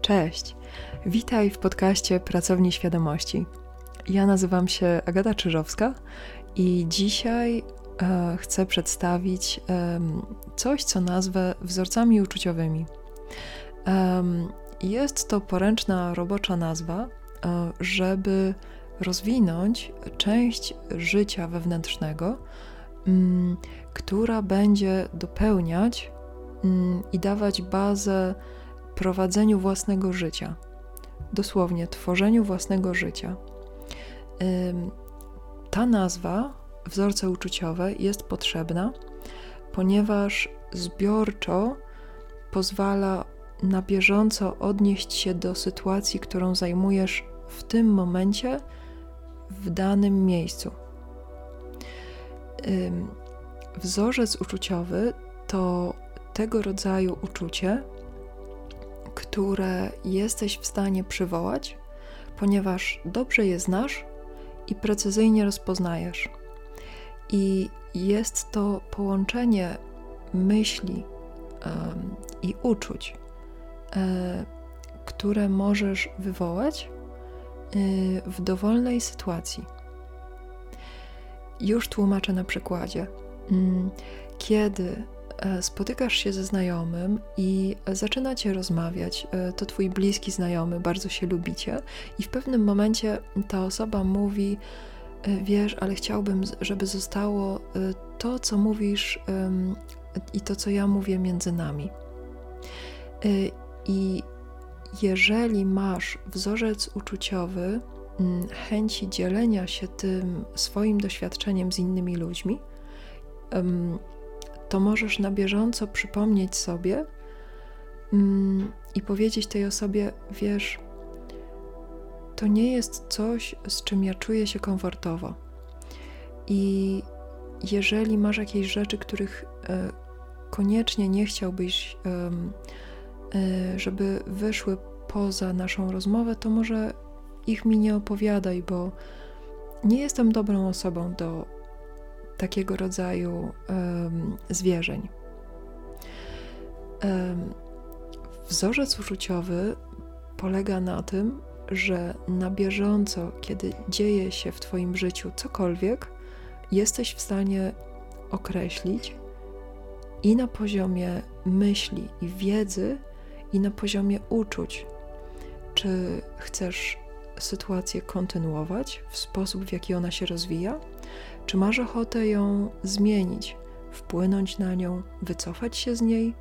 Cześć. Witaj w podcaście Pracowni Świadomości. Ja nazywam się Agata Czyżowska i dzisiaj e, chcę przedstawić e, coś, co nazwę wzorcami uczuciowymi. E, jest to poręczna robocza nazwa, e, żeby rozwinąć część życia wewnętrznego, m, która będzie dopełniać m, i dawać bazę prowadzeniu własnego życia, dosłownie tworzeniu własnego życia. Ta nazwa, wzorce uczuciowe, jest potrzebna, ponieważ zbiorczo pozwala na bieżąco odnieść się do sytuacji, którą zajmujesz w tym momencie, w danym miejscu. Wzorzec uczuciowy to tego rodzaju uczucie, które jesteś w stanie przywołać, ponieważ dobrze je znasz i precyzyjnie rozpoznajesz. I jest to połączenie myśli um, i uczuć, e, które możesz wywołać e, w dowolnej sytuacji. Już tłumaczę na przykładzie. Mm, kiedy spotykasz się ze znajomym i zaczynacie rozmawiać. E, to twój bliski znajomy, bardzo się lubicie, i w pewnym momencie ta osoba mówi: e, Wiesz, ale chciałbym, żeby zostało to, co mówisz i to, co ja mówię między nami. I jeżeli masz wzorzec uczuciowy, chęci dzielenia się tym swoim doświadczeniem z innymi ludźmi, to możesz na bieżąco przypomnieć sobie mm, i powiedzieć tej osobie: Wiesz, to nie jest coś, z czym ja czuję się komfortowo. I jeżeli masz jakieś rzeczy, których e, koniecznie nie chciałbyś, e, żeby wyszły poza naszą rozmowę, to może ich mi nie opowiadaj, bo nie jestem dobrą osobą do takiego rodzaju um, zwierzeń. Um, wzorzec uczuciowy polega na tym, że na bieżąco, kiedy dzieje się w Twoim życiu cokolwiek, jesteś w stanie określić i na poziomie myśli i wiedzy, i na poziomie uczuć, czy chcesz sytuację kontynuować w sposób, w jaki ona się rozwija, czy masz ochotę ją zmienić, wpłynąć na nią, wycofać się z niej,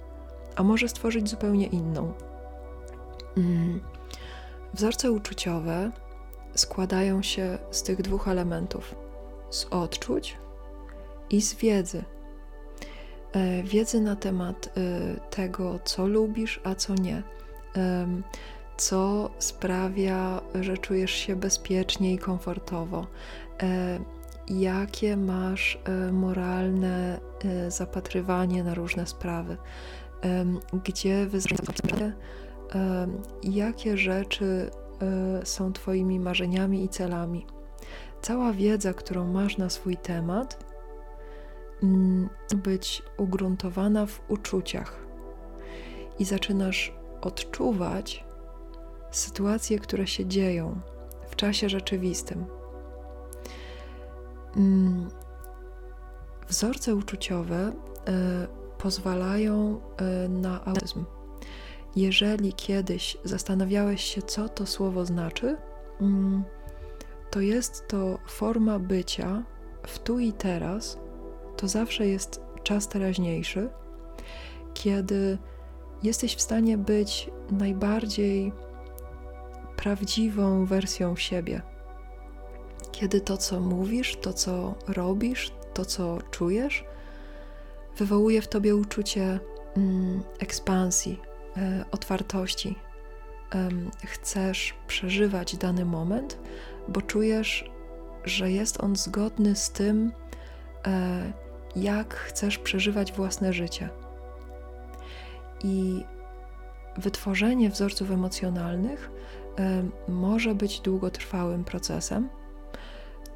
a może stworzyć zupełnie inną? Mm. Wzorce uczuciowe składają się z tych dwóch elementów: z odczuć i z wiedzy. E, wiedzy na temat e, tego, co lubisz, a co nie. Co sprawia, że czujesz się bezpiecznie i komfortowo e, jakie masz e, moralne e, zapatrywanie na różne sprawy, gdzie wyznaczenie, jakie rzeczy e, są Twoimi marzeniami i celami. Cała wiedza, którą masz na swój temat, mm, być ugruntowana w uczuciach i zaczynasz odczuwać sytuacje, które się dzieją w czasie rzeczywistym. Mm, wzorce uczuciowe e, pozwalają e, na autyzm. Jeżeli kiedyś zastanawiałeś się, co to słowo znaczy, mm, to jest to forma bycia w tu i teraz, to zawsze jest czas teraźniejszy, kiedy jesteś w stanie być najbardziej prawdziwą wersją siebie kiedy to, co mówisz, to, co robisz, to, co czujesz, wywołuje w tobie uczucie mm, ekspansji, e, otwartości. Chcesz przeżywać dany moment, bo czujesz, że jest on zgodny z tym, e, jak chcesz przeżywać własne życie. I wytworzenie wzorców emocjonalnych może być długotrwałym procesem,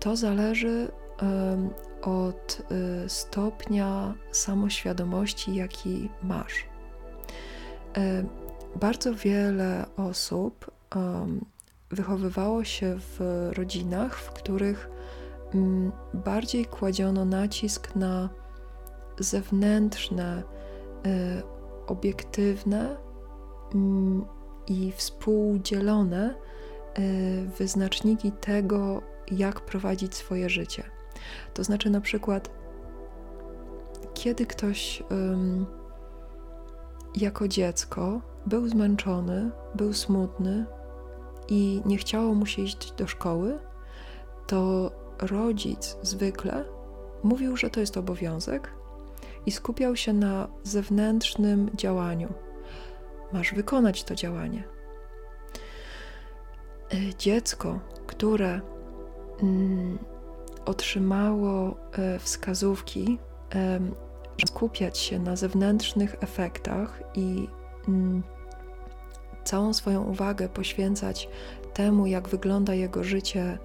to zależy od y, stopnia samoświadomości, jaki masz. bardzo wiele osób wychowywało się w rodzinach, w których bardziej kładziono nacisk na zewnętrzne, y, obiektywne i współdzielone y, wyznaczniki tego, jak prowadzić swoje życie. To znaczy, na przykład, kiedy ktoś jako dziecko był zmęczony, był smutny i nie chciało mu się iść do szkoły, to rodzic zwykle mówił, że to jest obowiązek i skupiał się na zewnętrznym działaniu. Masz wykonać to działanie. E, dziecko, które otrzymało e, wskazówki, skupiać się na zewnętrznych efektach i mm, całą swoją uwagę poświęcać temu, jak wygląda jego życie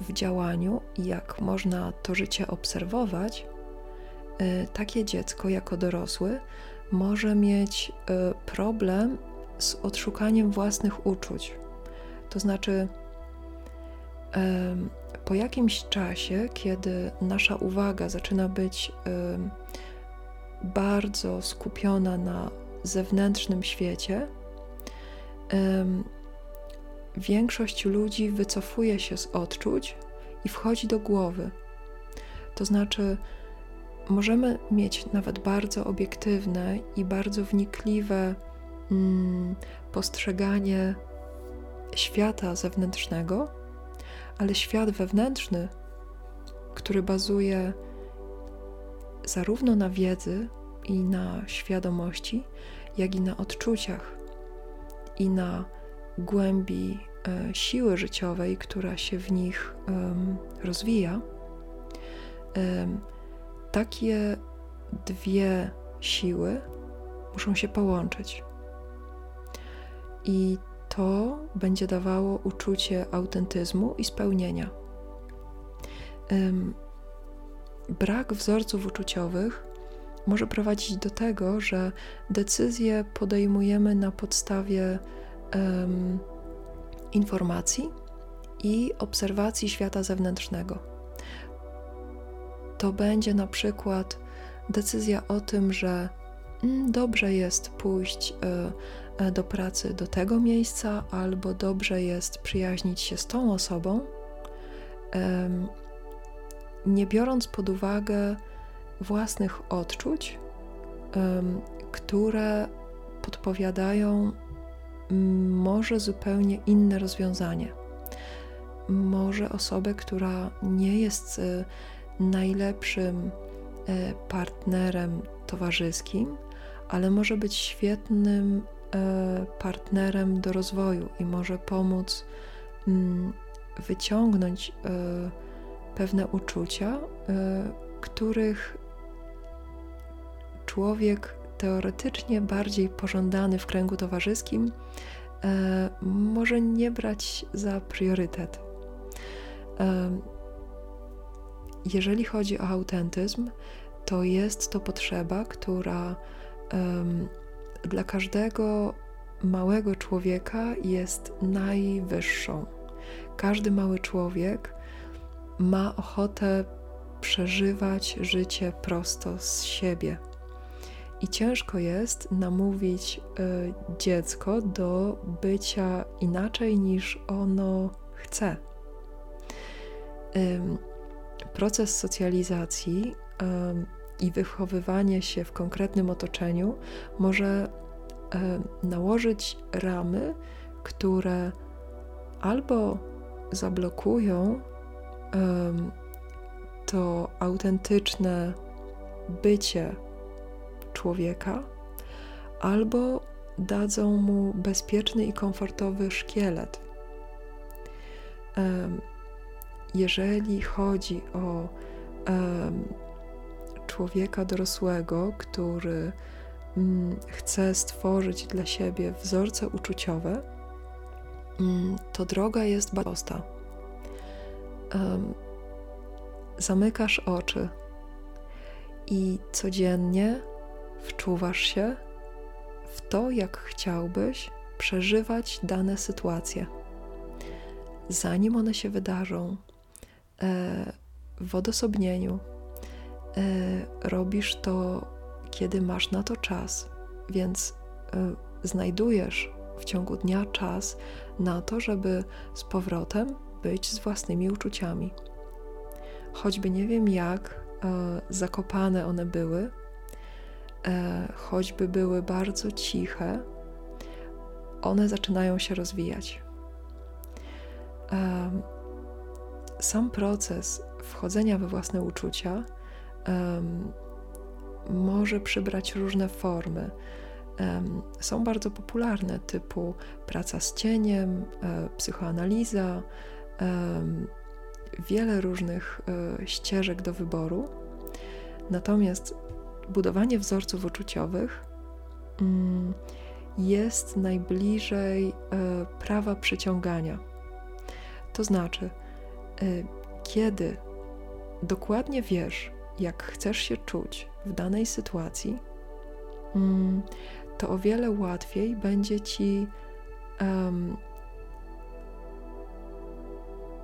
w działaniu i jak można to życie obserwować, y, takie dziecko jako dorosły może mieć y, problem z odszukaniem własnych uczuć. To znaczy, po jakimś czasie, kiedy nasza uwaga zaczyna być bardzo skupiona na zewnętrznym świecie, większość ludzi wycofuje się z odczuć i wchodzi do głowy. To znaczy, możemy mieć nawet bardzo obiektywne i bardzo wnikliwe postrzeganie świata zewnętrznego, ale świat wewnętrzny, który bazuje zarówno na wiedzy i na świadomości, jak i na odczuciach i na głębi e, siły życiowej, która się w nich rozwija, takie dwie siły muszą się połączyć. I to będzie dawało uczucie autentyzmu i spełnienia. Brak wzorców uczuciowych może prowadzić do tego, że decyzje podejmujemy na podstawie um, informacji i obserwacji świata zewnętrznego. To będzie na przykład decyzja o tym, że mm, dobrze jest pójść y, do pracy do tego miejsca, albo dobrze jest przyjaźnić się z tą osobą, nie biorąc pod uwagę własnych odczuć, które podpowiadają może zupełnie inne rozwiązanie. Może osobę, która nie jest y, najlepszym y, partnerem towarzyskim, ale może być świetnym partnerem do rozwoju i może pomóc mm, wyciągnąć pewne uczucia, których człowiek teoretycznie bardziej pożądany w kręgu towarzyskim e, może nie brać za priorytet. E, jeżeli chodzi o autentyzm, to jest to potrzeba, która e, dla każdego małego człowieka jest najwyższą. Każdy mały człowiek ma ochotę przeżywać życie prosto z siebie. I ciężko jest namówić y, dziecko do bycia inaczej niż ono chce. Y, proces socjalizacji y, i wychowywanie się w konkretnym otoczeniu może nałożyć ramy, które albo zablokują to autentyczne bycie człowieka, albo dadzą mu bezpieczny i komfortowy szkielet. Jeżeli chodzi o człowieka dorosłego, który mm, chce stworzyć dla siebie wzorce uczuciowe, mm, to droga jest bardzo prosta. Zamykasz oczy i codziennie wczuwasz się w to, jak chciałbyś przeżywać dane sytuacje. Zanim one się wydarzą, e, w odosobnieniu, robisz to, kiedy masz na to czas, więc e, znajdujesz w ciągu dnia czas na to, żeby z powrotem być z własnymi uczuciami. Choćby nie wiem jak zakopane one były, choćby były bardzo ciche, one zaczynają się rozwijać. Sam proces wchodzenia we własne uczucia może przybrać różne formy. Są bardzo popularne, typu praca z cieniem, e, psychoanaliza, wiele różnych e, ścieżek do wyboru. Natomiast budowanie wzorców uczuciowych mm, jest najbliżej e, prawa przyciągania. To znaczy, e, kiedy dokładnie wiesz, jak chcesz się czuć w danej sytuacji, mm, to o wiele łatwiej będzie ci um,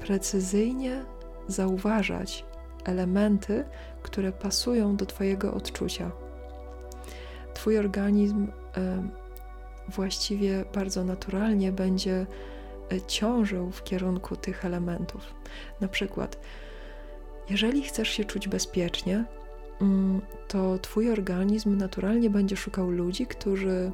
precyzyjnie zauważać elementy, które pasują do Twojego odczucia. Twój organizm um, właściwie bardzo naturalnie będzie e, ciążył w kierunku tych elementów. Na przykład, jeżeli chcesz się czuć bezpiecznie, mm, to Twój organizm naturalnie będzie szukał ludzi, którzy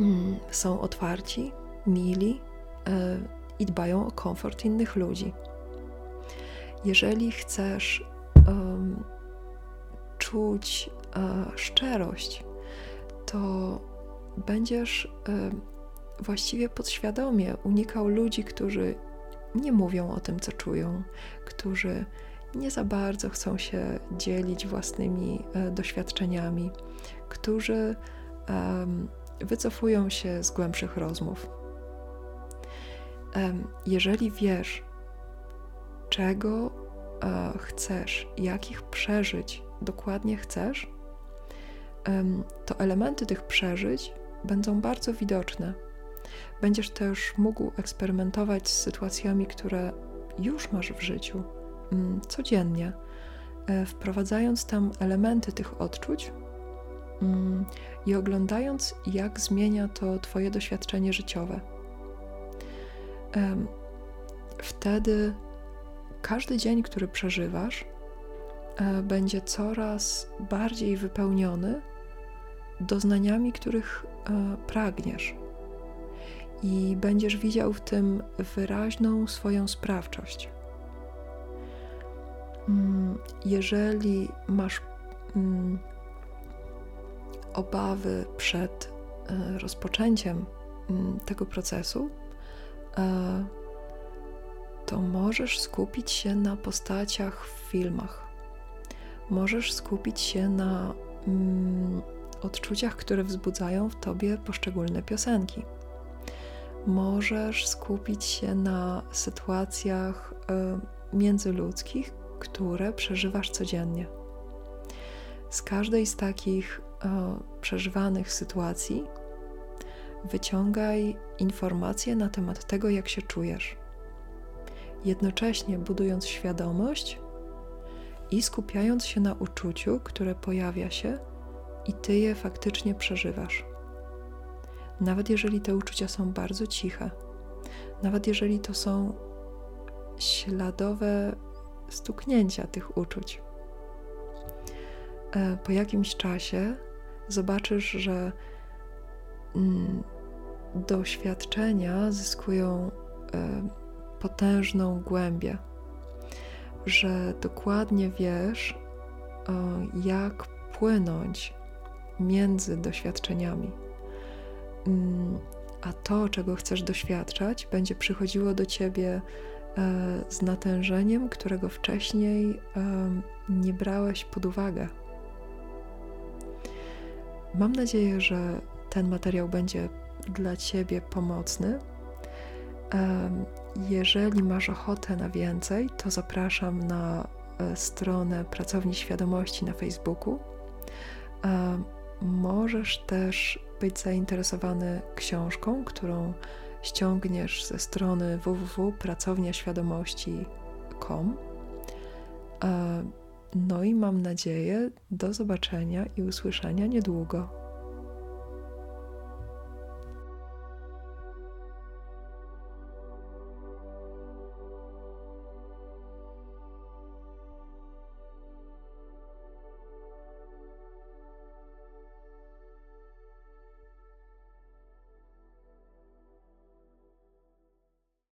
mm, są otwarci, mili e, i dbają o komfort innych ludzi. Jeżeli chcesz um, czuć uh, szczerość, to będziesz y, właściwie podświadomie unikał ludzi, którzy nie mówią o tym, co czują, którzy nie za bardzo chcą się dzielić własnymi y, doświadczeniami, którzy wycofują się z głębszych rozmów. Jeżeli wiesz, czego e, chcesz, jakich przeżyć dokładnie chcesz, to elementy tych przeżyć będą bardzo widoczne. Będziesz też mógł eksperymentować z sytuacjami, które już masz w życiu codziennie, e, wprowadzając tam elementy tych odczuć mm, i oglądając, jak zmienia to Twoje doświadczenie życiowe. Wtedy każdy dzień, który przeżywasz, e, będzie coraz bardziej wypełniony doznaniami, których e, pragniesz. I będziesz widział w tym wyraźną swoją sprawczość. Mm, jeżeli masz mm, obawy przed e, rozpoczęciem mm, tego procesu, e, to możesz skupić się na postaciach w filmach. Możesz skupić się na odczuciach, które wzbudzają w tobie poszczególne piosenki. Możesz skupić się na sytuacjach y, międzyludzkich, które przeżywasz codziennie. Z każdej z takich y, przeżywanych sytuacji wyciągaj informacje na temat tego, jak się czujesz. Jednocześnie budując świadomość i skupiając się na uczuciu, które pojawia się i ty je faktycznie przeżywasz. Nawet jeżeli te uczucia są bardzo ciche, nawet jeżeli to są śladowe stuknięcia tych uczuć. E, po jakimś czasie zobaczysz, że mm, doświadczenia zyskują e, potężną głębię, że dokładnie wiesz, jak płynąć między doświadczeniami. Mm, a to, czego chcesz doświadczać, będzie przychodziło do ciebie e, z natężeniem, którego wcześniej nie brałeś pod uwagę. Mam nadzieję, że ten materiał będzie dla Ciebie pomocny. Jeżeli masz ochotę na więcej, to zapraszam na e, stronę Pracowni Świadomości na Facebooku możesz też być zainteresowany książką, którą ściągniesz ze strony www.pracowniaświadomości.com. No i mam nadzieję do zobaczenia i usłyszenia niedługo.